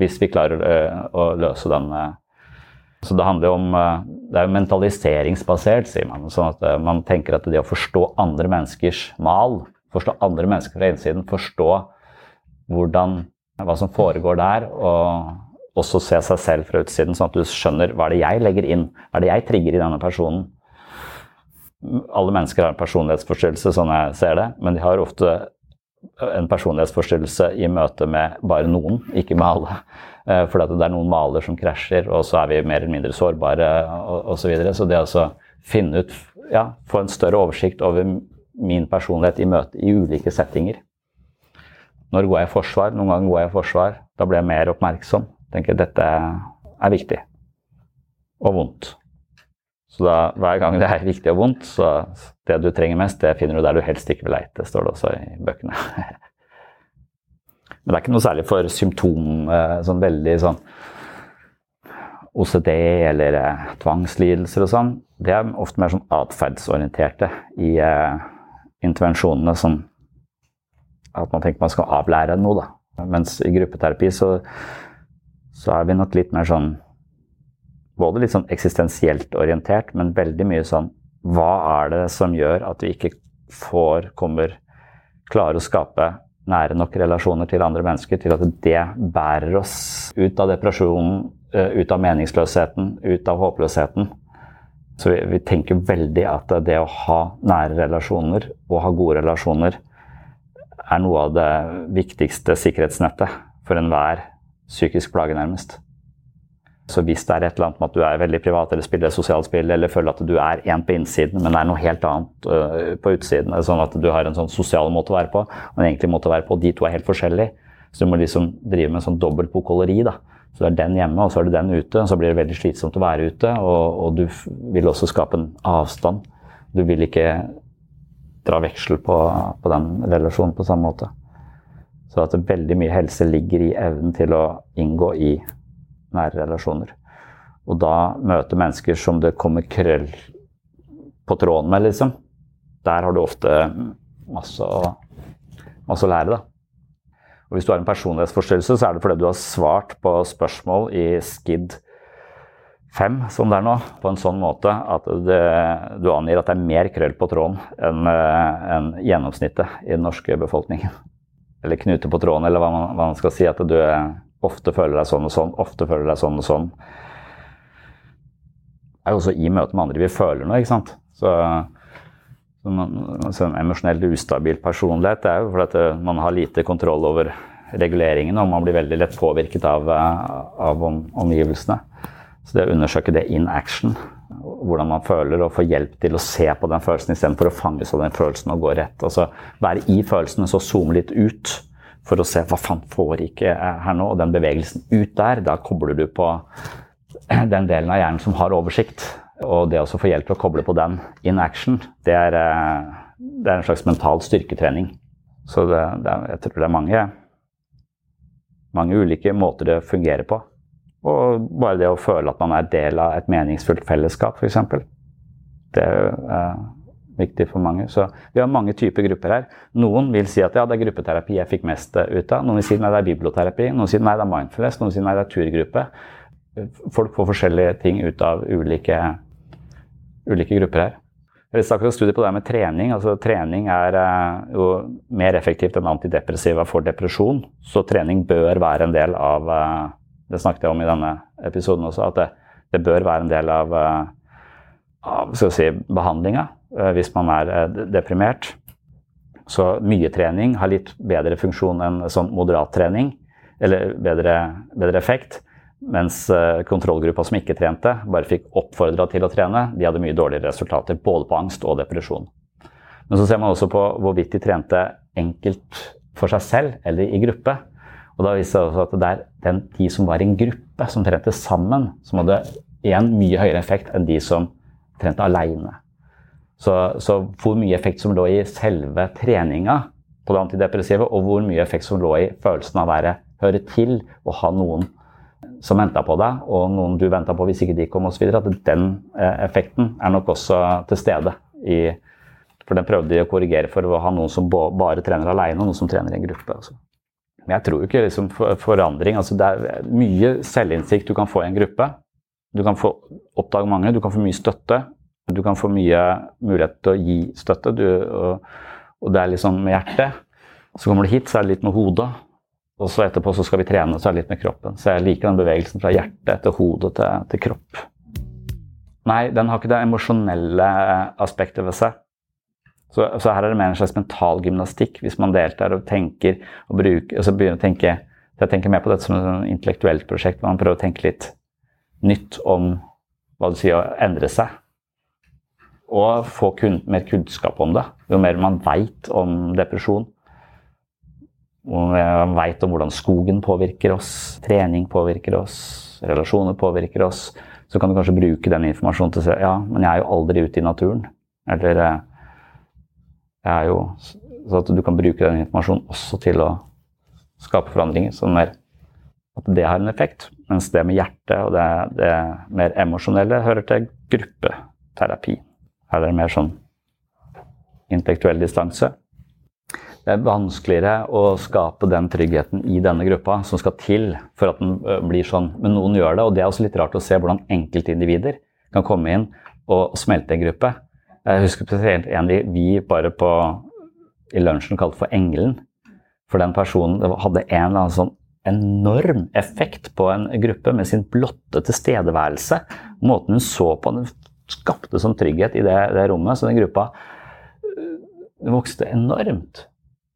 Hvis vi klarer å, å løse den. Så det handler jo om Det er jo mentaliseringsbasert, sier man. Sånn at man tenker at det å forstå andre menneskers mal, forstå andre mennesker fra innsiden, forstå hvordan, hva som foregår der, og også se seg selv fra utsiden, sånn at du skjønner hva er det jeg legger inn, hva er det jeg trigger i denne personen. Alle mennesker har en personlighetsforstyrrelse, sånn jeg ser det, men de har ofte en personlighetsforstyrrelse i møte med bare noen, ikke med alle. For det er noen maler som krasjer, og så er vi mer eller mindre sårbare osv. Så, videre. så det å finne ut, ja, få en større oversikt over min personlighet i møte i ulike settinger når går jeg i forsvar? Noen ganger går jeg i forsvar. Da blir jeg mer oppmerksom. Tenker dette er viktig. Og vondt. Så da, hver gang det er viktig og vondt, så det du trenger mest, det finner du der du helst ikke vil leite, står det også i bøkene. Men det er ikke noe særlig for symptom, eh, sånn veldig sånn OCD eller eh, tvangslidelser og sånn. Det er ofte mer sånn atferdsorienterte i eh, intervensjonene som at man tenker man skal avlære noe. Da. Mens i gruppeterapi så, så er vi nok litt mer sånn Både litt sånn eksistensielt orientert, men veldig mye sånn Hva er det som gjør at vi ikke får, kommer, klarer å skape nære nok relasjoner til andre mennesker til at det bærer oss ut av depresjonen, eh, ut av meningsløsheten, ut av håpløsheten. Så vi, vi tenker veldig at det å ha nære relasjoner og ha gode relasjoner er noe av det viktigste sikkerhetsnettet for enhver psykisk plage, nærmest. Så hvis det er et eller annet med at du er veldig privat eller spiller sosialt spill, eller føler at du er én på innsiden, men det er noe helt annet uh, på utsiden, sånn at du har en sånn sosial måte å være på, og en egentlig måte å være på, de to er helt forskjellige, så du må liksom drive med en sånn dobbeltpokoleri. da. Så det er den hjemme, og så er det den ute. og Så blir det veldig slitsomt å være ute, og, og du vil også skape en avstand. Du vil ikke dra veksel på, på, den relasjonen på samme måte. Så at veldig mye helse ligger i evnen til å inngå i nære relasjoner. Og da møte mennesker som det kommer krøll på tråden med, liksom. Der har du ofte masse å, masse å lære, da. Og hvis du har en personlighetsforstyrrelse, så er det fordi du har svart på spørsmål i SKID fem, som det er nå, på en sånn måte at det, du angir at det er mer krøll på tråden enn eh, en gjennomsnittet i den norske befolkningen. Eller knute på tråden, eller hva man, hva man, skal si. At du ofte føler deg sånn og sånn, ofte føler deg sånn og sånn. Det er jo også i møte med andre vi føler noe, ikke sant. Så, så man, så en emosjonelt ustabil personlighet det er jo fordi at man har lite kontroll over reguleringene, og man blir veldig lett påvirket av, av om, omgivelsene. Så det å undersøke det in action, hvordan man føler, og få hjelp til å se på den følelsen istedenfor å fanges av den følelsen og gå rett. Altså være i følelsen, så zoome litt ut for å se hva faen foregikk her nå. Og den bevegelsen ut der, da kobler du på den delen av hjernen som har oversikt. Og det å få hjelp til å koble på den in action, det er, eh, det er en slags mental styrketrening. Så det, det jeg tror det er mange, mange ulike måter det fungerer på. Og bare det å føle at man er del av et meningsfullt fellesskap, f.eks. Det viktig for mange. Så vi har mange typer grupper her. Noen vil si at ja, det er gruppeterapi jeg fikk mest ut av. Noen vil si nei, det er biblioterapi. Noen sier nei, det er mindfulness. Noen sier nei, det er turgruppe. folk får forskjellige ting ut av ulike, ulike grupper her. Jeg snakket om studie på det med trening. altså Trening er eh, jo mer effektivt enn antidepressiva for depresjon. Så trening bør være en del av eh, Det snakket jeg om i denne episoden også. At det, det bør være en del av, eh, av si, behandlinga hvis man er deprimert. Så mye trening har litt bedre funksjon enn sånn moderat trening. Eller bedre, bedre effekt. Mens eh, kontrollgruppa som ikke trente, bare fikk oppfordra til å trene, de hadde mye dårligere resultater både på angst og depresjon. Men så ser man også på hvorvidt de trente enkelt for seg selv eller i gruppe. Og da viser det seg at det er den, de som var i en gruppe, som trente sammen, som hadde igjen mye høyere effekt enn de som trente aleine. Så, så, hvor mye effekt som lå i selve treninga på det antidepressive, og hvor mye effekt som lå i følelsen av å være, høre til og ha noen som venta på deg, og noen du venta på hvis ikke de kom osv. At den eh, effekten er nok også til stede. I, for den prøvde de å korrigere for å ha noen som bare trener alene, og noen som trener i en gruppe. Også. Men jeg tror ikke liksom, forandring altså, Det er mye selvinnsikt du kan få i en gruppe. Du kan få oppdage mange, du kan få mye støtte. Du kan få mye mulighet til å gi støtte. Du, og, og det er litt sånn med hjertet. Så kommer du hit, så er det litt med hodet. Og så etterpå så skal vi trene, så er det litt med kroppen. Så jeg liker den bevegelsen fra hjertet til hodet til, til kropp. Nei, den har ikke det emosjonelle aspektet ved seg. Så, så, her er det mer en slags mental gymnastikk hvis man deltar og tenker og bruker og så begynner å tenke, Jeg tenker mer på dette som et intellektuelt prosjekt hvor man prøver å tenke litt nytt om hva det sier å endre seg. Og få kun, mer kunnskap om det. Jo mer man veit om depresjon, jo mer man veit om hvordan skogen påvirker oss, trening påvirker oss, relasjoner påvirker oss. Så kan du kanskje bruke den informasjonen til å si ja, men jeg er jo aldri ute i naturen. Eller eh, jeg er jo Så at du kan bruke den informasjonen også til å skape forandringer. Sånn mer at det har en effekt. Mens det med hjertet og det, det mer emosjonelle hører til gruppeterapi. Her er det mer sånn intellektuell distanse det er vanskeligere å skape den tryggheten i denne gruppa som skal til for at den blir sånn. Men noen gjør det, og det er også litt rart å se hvordan enkeltindivider kan komme inn og smelte en gruppe. Jeg husker spesielt en vi bare på, i lunsjen kalte for Engelen. For den personen hadde en eller annen sånn enorm effekt på en gruppe med sin blotte tilstedeværelse. Måten hun så på den skapte sånn trygghet i det, det rommet. Så den gruppa vokste enormt.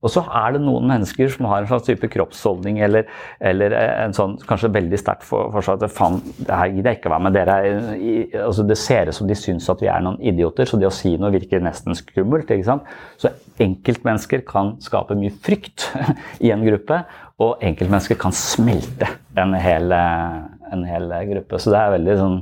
Og så er det noen mennesker som har en slags type kroppsholdning eller, eller en sånn kanskje veldig sterkt for, for at det her gidder jeg ikke å være med. Dere altså Det ser ut som de syns at vi er noen idioter, så det å si noe virker nesten skummelt. ikke sant? Så enkeltmennesker kan skape mye frykt i en gruppe, og enkeltmennesker kan smelte en hel, en hel gruppe. Så det er veldig sånn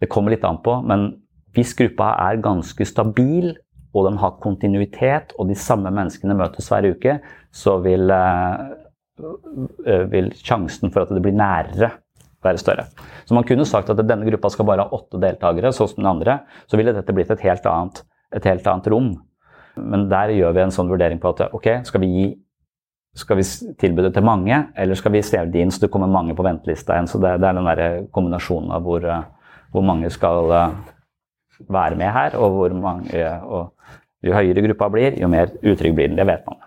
Det kommer litt an på, men hvis gruppa er ganske stabil og de har kontinuitet, og de samme menneskene møtes hver uke, så vil, uh, vil sjansen for at det blir nærere, være større. Så man kunne sagt at denne gruppa skal bare ha åtte deltakere, sånn som den andre. Så ville dette blitt et helt annet, et helt annet rom. Men der gjør vi en sånn vurdering på at ok, skal vi gi skal vi tilby det til mange, eller skal vi se det inn så det kommer mange på ventelista igjen? Så det, det er den der kombinasjonen av hvor, hvor mange skal være med her, og hvor mange og jo høyere gruppa blir, jo mer utrygg blir den. Det vet man.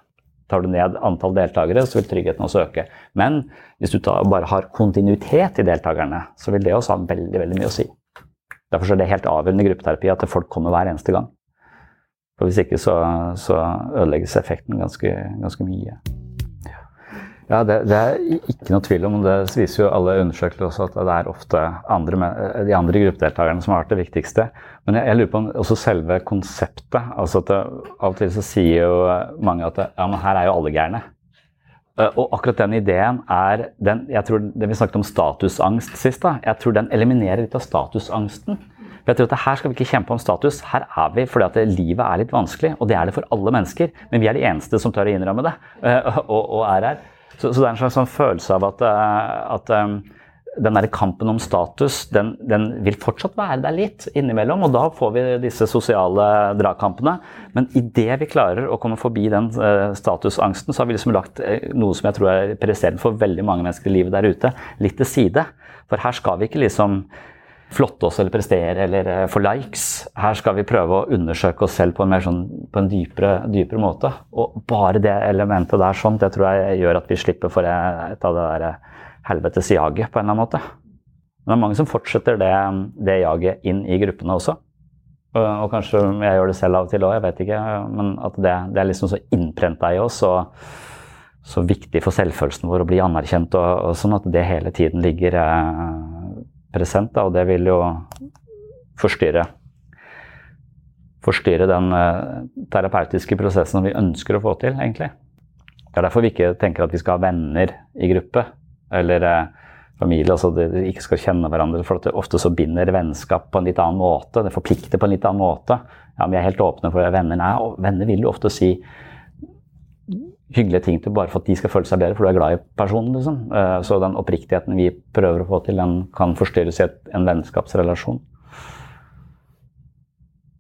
Tar du ned antall deltakere, så vil tryggheten også øke. Men hvis du tar, bare har kontinuitet i deltakerne, så vil det også ha veldig, veldig mye å si. Derfor er det helt avgjørende i gruppeterapi at folk kommer hver eneste gang. For Hvis ikke så, så ødelegges effekten ganske, ganske mye. Ja, det, det, er ikke noe tvil om. Det viser jo alle undersøkelser også at det er ofte andre, de andre gruppedeltakerne som har vært det viktigste. Men jeg, jeg lurer på om også selve konseptet. altså at det, Av og til så sier jo mange at det, ja, men her er jo alle gærne. Eh, og akkurat den ideen er den, jeg tror, det Vi snakket om statusangst sist. da, Jeg tror den eliminerer litt av statusangsten. For jeg tror at Her skal vi ikke kjempe om status. Her er vi fordi at livet er litt vanskelig. Og det er det for alle mennesker. Men vi er de eneste som tør å innrømme det. Eh, og, og er her. Så, så, det er en slags sånn følelse av at, eh, at um, den der kampen om status, den, den, vil fortsatt være der litt innimellom. Og da får vi disse sosiale dragkampene. Men idet vi klarer å komme forbi den uh, statusangsten, så har vi liksom lagt noe som jeg tror er presserende for veldig mange mennesker i livet der ute, litt til side. For her skal vi ikke liksom flotte oss eller prestere eller uh, få likes. Her skal vi prøve å undersøke oss selv på en, sånn, på en dypere, dypere, måte. Og bare det elementet der sånn, det tror jeg gjør at vi slipper for et av det der helvetes jaget på en eller annen måte. Men det er mange som fortsetter det, det jaget inn i gruppene også. Og, og, kanskje jeg gjør det selv av og til òg, jeg vet ikke. Men at det, det er liksom så innprenta i oss og så viktig for selvfølelsen vår å bli anerkjent og, og sånn at det hele tiden ligger eh, present. Da, og det vil jo forstyrre forstyrre den eh, terapeutiske prosessen vi ønsker å få til, egentlig. Det er derfor vi ikke tenker at vi skal ha venner i gruppe eller eh, familie. altså De ikke skal kjenne hverandre. for at Ofte så binder vennskap på en litt annen måte. Det forplikter på en litt annen måte. Ja, Vi er helt åpne for venner. Nei, venner vil jo ofte si hyggelige ting til bare for at de skal føle seg bedre, for du er glad i personen. liksom. Eh, så den oppriktigheten vi prøver å få til, den kan forstyrres i en vennskapsrelasjon.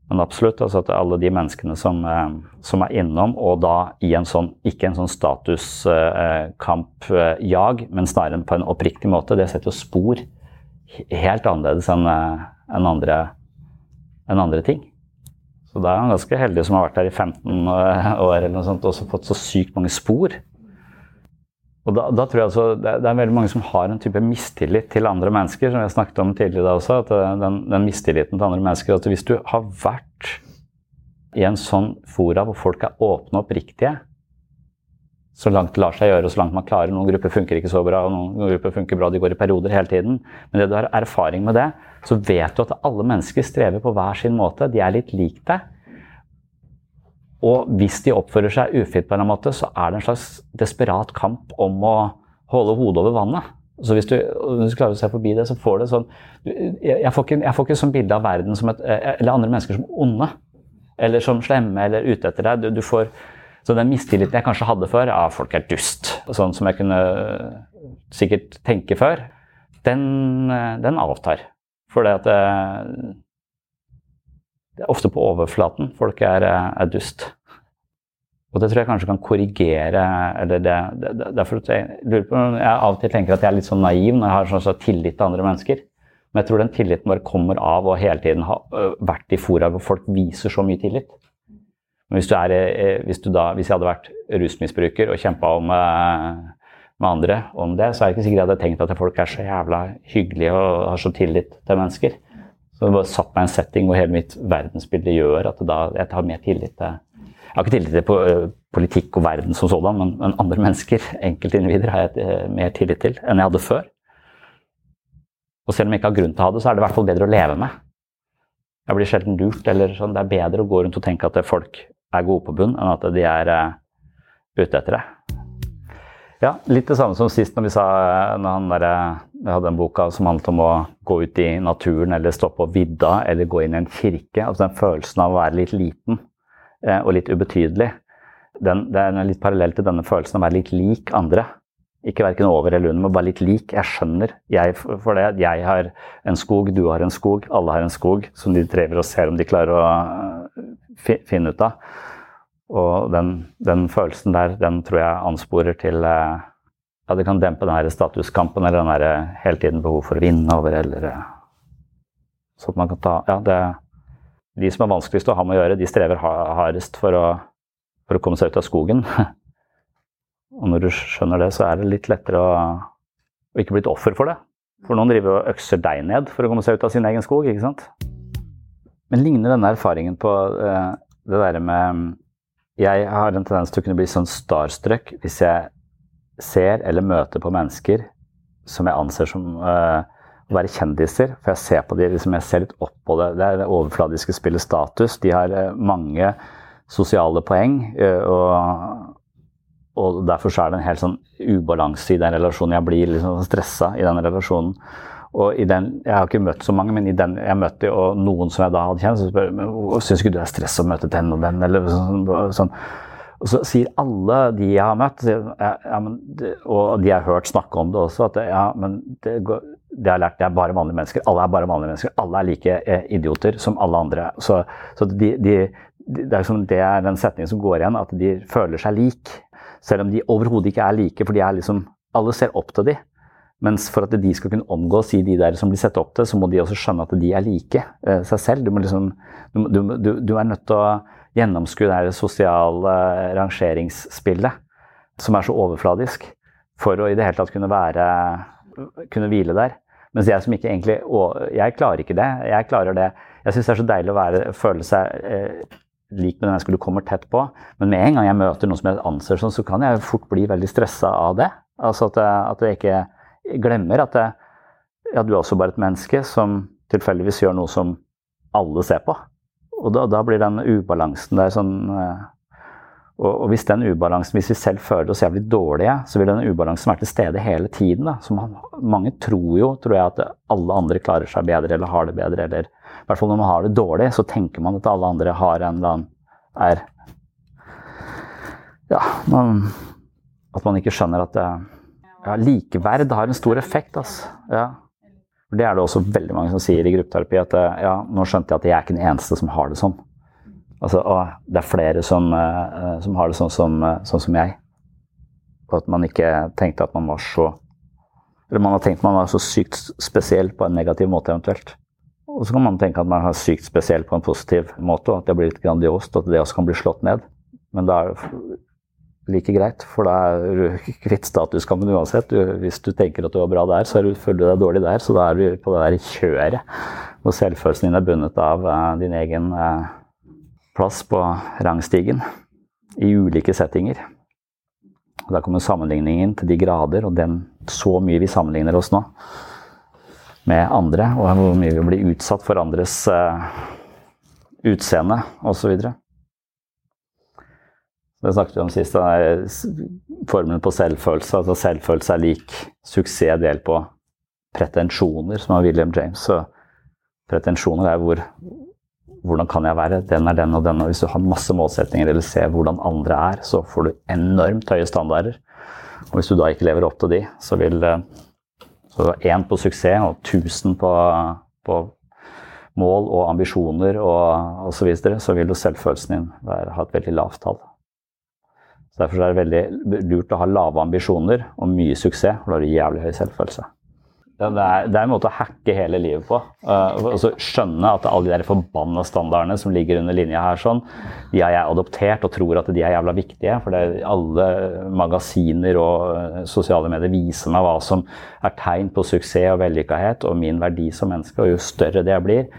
Men absolutt, altså at alle de menneskene som, eh, som, er innom, og da i en sånn, ikke en sånn statuskampjag, eh, men snarere på en oppriktig måte, det setter jo spor helt annerledes enn en andre, en andre, ting. Så da er han ganske heldig som har vært her i 15 år eller noe sånt, og også fått så sykt mange spor. Og da, da, tror jeg altså, det, er veldig mange som har en type mistillit til andre mennesker, som jeg snakket om tidligere også. at den, den, mistilliten til andre mennesker, at Hvis du har vært i en sånn fora hvor folk er åpne og oppriktige, så langt det lar seg gjøre og så langt man klarer Noen grupper funker ikke så bra, og noen grupper funker bra, de går i perioder hele tiden. Men det du har erfaring med det, så vet du at alle mennesker strever på hver sin måte. De er litt lik deg. Og hvis de oppfører seg ufint på en måte, så er det en slags desperat kamp om å holde hodet over vannet. Så hvis du, hvis du klarer å se forbi det, så får du sånn Jeg får ikke, jeg får ikke sånn bilde av verden et, eller andre mennesker som onde. Eller som slemme eller ute etter deg. Du, du får, så den mistilliten jeg kanskje hadde før, ja, folk er dust, sånn som jeg kunne sikkert tenke før, den, den avtar. For det at det, det er ofte på overflaten folk er, er, dust. Og det tror jeg kanskje kan korrigere eller det, det, Derfor jeg, lurer på, jeg av og til tenker at jeg er litt sånn naiv når jeg har sånn, så tillit til andre mennesker. Men jeg tror den tilliten bare kommer av å hele tiden ha vært i fora hvor folk viser så mye tillit. Men hvis, er, hvis, du da, hvis jeg hadde vært rusmisbruker og kjempa om med andre om det, så er det ikke sikkert jeg hadde tenkt at folk er så jævla hyggelige og har så tillit til mennesker. Så det bare satt meg i en setting hvor hele mitt verdensbilde gjør at da, jeg tar mer tillit til Jeg har ikke tillit til uh, politikk og verden som sådan, men, men andre mennesker, enkeltindivider, har jeg mer tillit til enn jeg hadde før. Og selv om jeg ikke har grunn til å ha det, så er det i hvert fall bedre å leve med. Jeg blir sjelden lurt. eller sånn, Det er bedre å gå rundt og tenke at folk er gode på bunn, enn at de er uh, ute etter det. Ja, litt det samme som sist når vi sa når han der, jeg hadde en boka som handlet om å gå ut i naturen eller stå på vidda eller gå inn i en kirke. altså Den følelsen av å være litt liten eh, og litt ubetydelig. Den, det er litt parallell til denne følelsen av å være litt lik andre. Ikke verken over eller under, men bare litt lik. Jeg skjønner jeg, for det. Jeg har en skog, du har en skog, alle har en skog som de driver og ser om de klarer å eh, finne ut av. Og den, den følelsen der, den tror jeg ansporer til eh, ja, det kan dempe den statuskampen eller den der eh, hele tiden behov for å vinne over eller sånn Så at man kan ta Ja, det De som er vanskeligst å ha med å gjøre, de strever hardest for å, for å komme seg ut av skogen. Og når du skjønner det, så er det litt lettere å, å ikke bli et offer for det. For noen driver og økser deg ned for å komme seg ut av sin egen skog, ikke sant. Men ligner denne erfaringen på uh, det derre med Jeg har en tendens til å kunne bli sånn starstruck hvis jeg ser eller møter på mennesker som jeg anser som uh, å være kjendiser. For jeg ser på de, liksom, jeg ser litt opp på det. Det er det overfladiske spillet status. De har uh, mange sosiale poeng. Og, og, derfor er det en helt sånn ubalanse i den relasjonen. Jeg blir liksom stressa i den relasjonen. Og i den, Jeg har ikke møtt så mange, men i den jeg møtte og noen som jeg da hadde kjent, så spør jeg syns ikke du det er stress å møte den og den. eller sånn, sånn. Og så sier alle de jeg har møtt, ja, men, og de jeg har hørt snakke om det også, at ja, men det går, det har lært, det er bare vanlige mennesker. Alle er bare vanlige mennesker. Alle er like eh, idioter som alle andre. Så, så de, de, de, det, er liksom, det er den setningen som går igjen, at de føler seg lik. Selv om de overhodet ikke er like, for de er liksom Alle ser opp til de. Mens for at de skal kunne omgå å si de der som blir sett opp til, så må de også skjønne at de er like eh, seg selv. Du, liksom, du, du, du er nødt til å gjennomskue det sosiale rangeringsspillet som er så overfladisk, for å i det hele tatt kunne være kunne hvile der. Mens jeg som ikke egentlig Jeg klarer ikke det. Jeg klarer det. Jeg syns det er så deilig å være, føle seg eh, lik med den mennesket du kommer tett på. Men med en gang jeg møter noen som jeg anser sånn, så kan jeg fort bli veldig stressa av det. Altså at, at jeg ikke glemmer at det, ja, du er også bare et menneske som tilfeldigvis gjør noe som alle ser på. Og da, da blir den ubalansen der sånn eh, og, og, hvis den ubalansen, hvis vi selv føler oss jævlig dårlige, så vil den ubalansen være til stede hele tiden. Da. Så man, mange tror jo, tror jeg, at alle andre klarer seg bedre eller har det bedre. Eller i hvert fall når man har det dårlig, så tenker man at alle andre har en eller annen er Ja, man, at man ikke skjønner at det, ja, likeverd har en stor effekt. Altså. Ja. Det er det også veldig mange som sier i gruppeterapi, at ja, nå skjønte jeg at jeg er ikke den eneste som har det sånn. Altså, det er flere som, uh, som har det sånn som, uh, sånn som, jeg. Og at man ikke tenkte at man var så Eller man har tenkt man var så sykt spesiell på en negativ måte, eventuelt. Og så kan man tenke at man er sykt spesiell på en positiv måte, og at det blir litt grandiost, og at det også kan bli slått ned. Men da like greit, for da er du kvitt statuskampen uansett. Du, hvis du tenker at du var bra der, så føler du deg dårlig der. Så da er du på det der kjøret hvor selvfølelsen din er bundet av uh, din egen uh, plass på rangstigen i ulike settinger. Da kommer sammenligningen til de grader, og den, så mye vi sammenligner oss nå med andre, og hvor mye vi blir utsatt for andres uh, utseende osv. Det snakket vi om sist. Formelen på selvfølelse. altså Selvfølelse er lik suksess delt på pretensjoner, som er William James. Så pretensjoner er hvor hvordan kan jeg være? Den er den og den. Og hvis du har masse målsetninger eller ser hvordan andre er, så får du enormt høye standarder. Og hvis du da ikke lever opp til de, så vil så én på suksess og 1000 på, på mål og ambisjoner og osv., så, så vil jo selvfølelsen din være, ha et veldig lavt tall. Så Derfor er det veldig lurt å ha lave ambisjoner og mye suksess, Og da har du jævlig høy selvfølelse. Ja, det, er, det, er, en måte å hacke hele livet på. Uh, og så skjønne at alle de der forbanna standardene som ligger under linja her, sånn, de har jeg adoptert og tror at de er jævla viktige. For det, alle magasiner og uh, sosiale medier viser meg hva som er tegn på suksess og vellykkethet og min verdi som menneske. Og jo større det blir,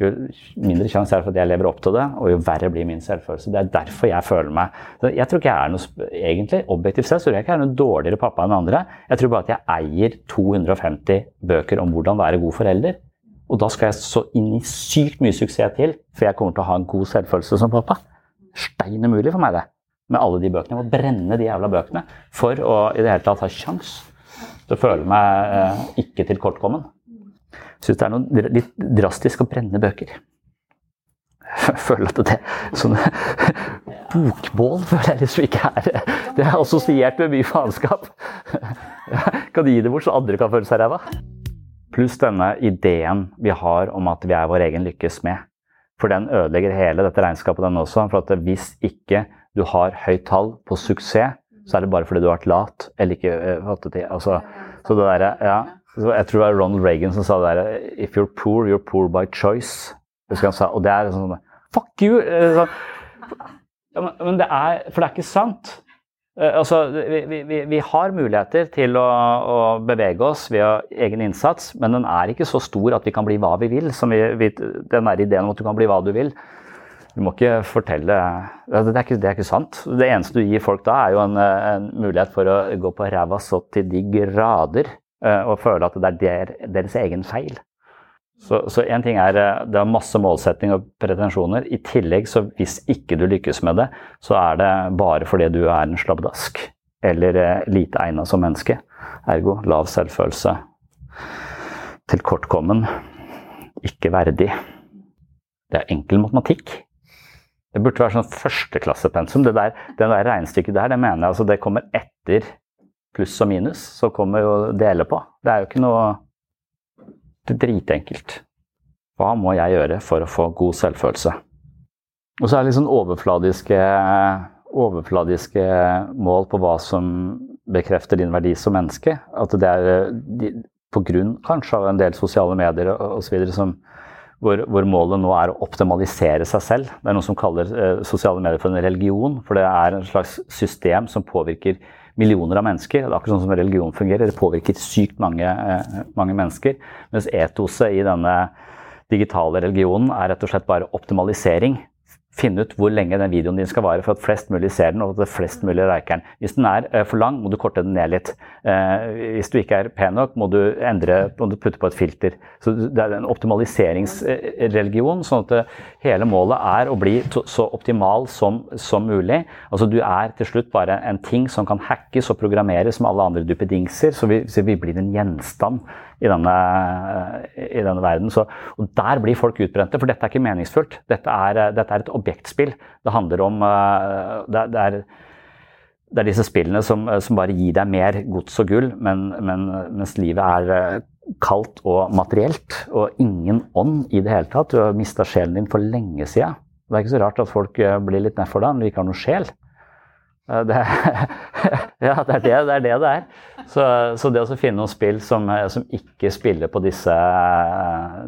jo mindre sjanse er det for at jeg lever opp til det, og jo verre blir min selvfølelse. Det er derfor jeg føler meg Jeg tror ikke jeg er noe egentlig, objektivt sett, tror jeg ikke jeg er noe dårligere pappa enn andre. Jeg tror bare at jeg eier 250 bøker om hvordan være god forelder. Og da skal jeg så inn i sykt mye suksess til, for jeg kommer til å ha en god selvfølelse som pappa. Stein umulig for meg, det. Med alle de bøkene. Jeg må brenne de jævla bøkene for å i det hele tatt ha kjangs til å føle meg eh, ikke tilkortkommen syns det er noe litt drastisk å brenne bøker. Jeg føler at det sånn, Bokbål føler jeg liksom ikke er Det er assosiert med mye faenskap. Kan gi det bort så andre kan føle seg ræva. Pluss denne ideen vi har om at vi er vår egen lykkes med. For den ødelegger hele dette regnskapet, den også. For hvis ikke du har høyt tall på suksess, så er det bare fordi du har vært lat eller ikke fattet det til. Altså, så det derre Ja. Jeg tror det var Ronald Reagan som sa det der If you're poor, you're poor by choice. Han sa, og det er sånn Fuck you! Så, ja, men det er For det er ikke sant. Eh, altså, vi, vi, vi har muligheter til å, å, bevege oss via egen innsats, men den er ikke så stor at vi kan bli hva vi vil. Vi, den der ideen om at du kan bli hva du vil. Du må ikke fortelle det er ikke, det er ikke, sant. Det eneste du gir folk da, er jo en, en mulighet for å gå på ræva så til de grader Eh, og føle at det er der, deres egen feil. Så én ting er eh, det er masse målsetting og pretensjoner. I tillegg, så hvis ikke du lykkes med det, så er det bare fordi du er en slabbedask. Eller eh, lite egna som menneske. Ergo lav selvfølelse. Tilkortkommen. Ikke verdig. Det er enkel matematikk. Det burde være sånn førsteklassepensum. Det der, det der regnestykket der, det mener jeg altså det kommer etter pluss og minus, så kommer jo dele på. Det er jo ikke noe Det er dritenkelt. Hva må jeg gjøre for å få god selvfølelse? Og så er det litt sånn overfladiske, overfladiske mål på hva som bekrefter din verdi som menneske. At det er på grunn kanskje av en del sosiale medier osv. Hvor, hvor målet nå er å optimalisere seg selv. Det er noen som kaller eh, sosiale medier for en religion. For det er en slags system som påvirker millioner av mennesker. Det er akkurat sånn som religion fungerer. Det påvirker sykt mange, eh, mange mennesker. Mens etoset i denne digitale religionen er rett og slett bare optimalisering finne ut hvor lenge den videoen din skal vare for at flest mulig ser den og at flest mulig liker den. Hvis den er uh, for lang, må du korte den ned litt. Uh, hvis du ikke er pen nok, må du endre, må du putte på et filter. Så Det er en optimaliseringsreligion, sånn at hele målet er å bli så optimal som, som, mulig. Altså Du er til slutt bare en ting som kan hackes og programmeres som alle andre duppedingser, så så vi blir en gjenstand i denne, i denne verden. Så, og der blir folk utbrente, for dette er ikke meningsfullt. Dette er, dette er et objektspill. Det handler om eh, det, det, er, det er disse spillene som, som, bare gir deg mer gods og gull, men, men, mens livet er eh, kaldt og materielt, og ingen ånd i det hele tatt. Du har mista sjelen din for lenge sida. Det er ikke så rart at folk eh, blir litt nedfor deg når du ikke har noe sjel. Det, ja, det er det det er. Det det er. Så, så, det å finne noen spill som, som ikke spiller på disse,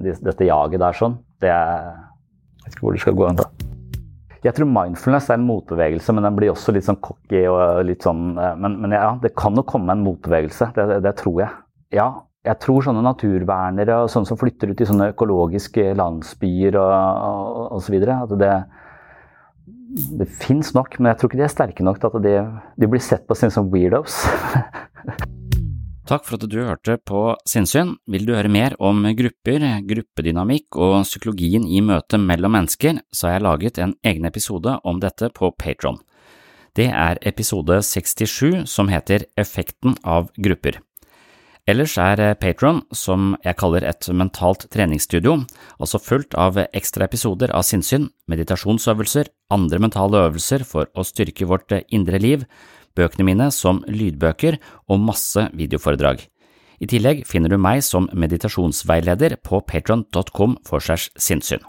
dette jaget der sånn, det er Jeg vet ikke hvor det skal gå ennå. Jeg tror mindfulness er en motbevegelse, men den blir også litt sånn cocky. og litt sånn, Men, men ja, det kan jo komme en motbevegelse. Det, det, tror jeg. Ja, jeg tror sånne naturvernere og sånne som flytter ut i sånne økologiske landsbyer og osv. At det fins nok, men jeg tror ikke de er sterke nok til at de, de blir sett på som weirdos. Takk for at du hørte på Sinnsyn. Vil du høre mer om grupper, gruppedynamikk og psykologien i møtet mellom mennesker, så har jeg laget en egen episode om dette på Patron. Det er episode 67 som heter Effekten av grupper. Ellers er eh, Patron, som jeg kaller et mentalt treningsstudio, altså fullt av ekstra episoder av sinnssyn, meditasjonsøvelser, andre mentale øvelser for å styrke vårt eh, indre liv, bøkene mine som lydbøker og masse videoforedrag. I tillegg finner du meg som meditasjonsveileder på patron.com for segs sinnssyn.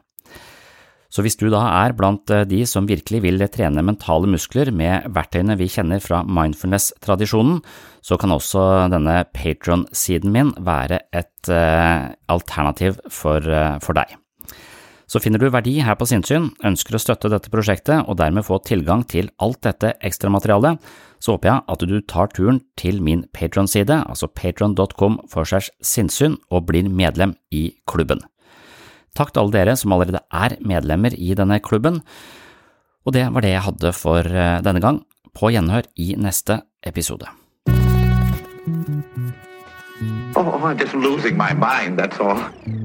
Så hvis du da er blant eh, de som virkelig vil trene mentale muskler med verktøyene vi kjenner fra mindfulness-tradisjonen, så kan også denne Patron-siden min være et uh, alternativ for, uh, for, deg. Så finner du verdi her på Sinnsyn, ønsker å støtte dette prosjektet og dermed få tilgang til alt dette ekstramaterialet, så håper jeg at du tar turen til min Patron-side, altså patron.com for segs sinnssyn, og blir medlem i klubben. Takk til alle dere som allerede er medlemmer i denne klubben. Og det var det jeg hadde for eh, denne gang. På gjenhør i neste episode. Oh, I'm just losing my mind, that's all.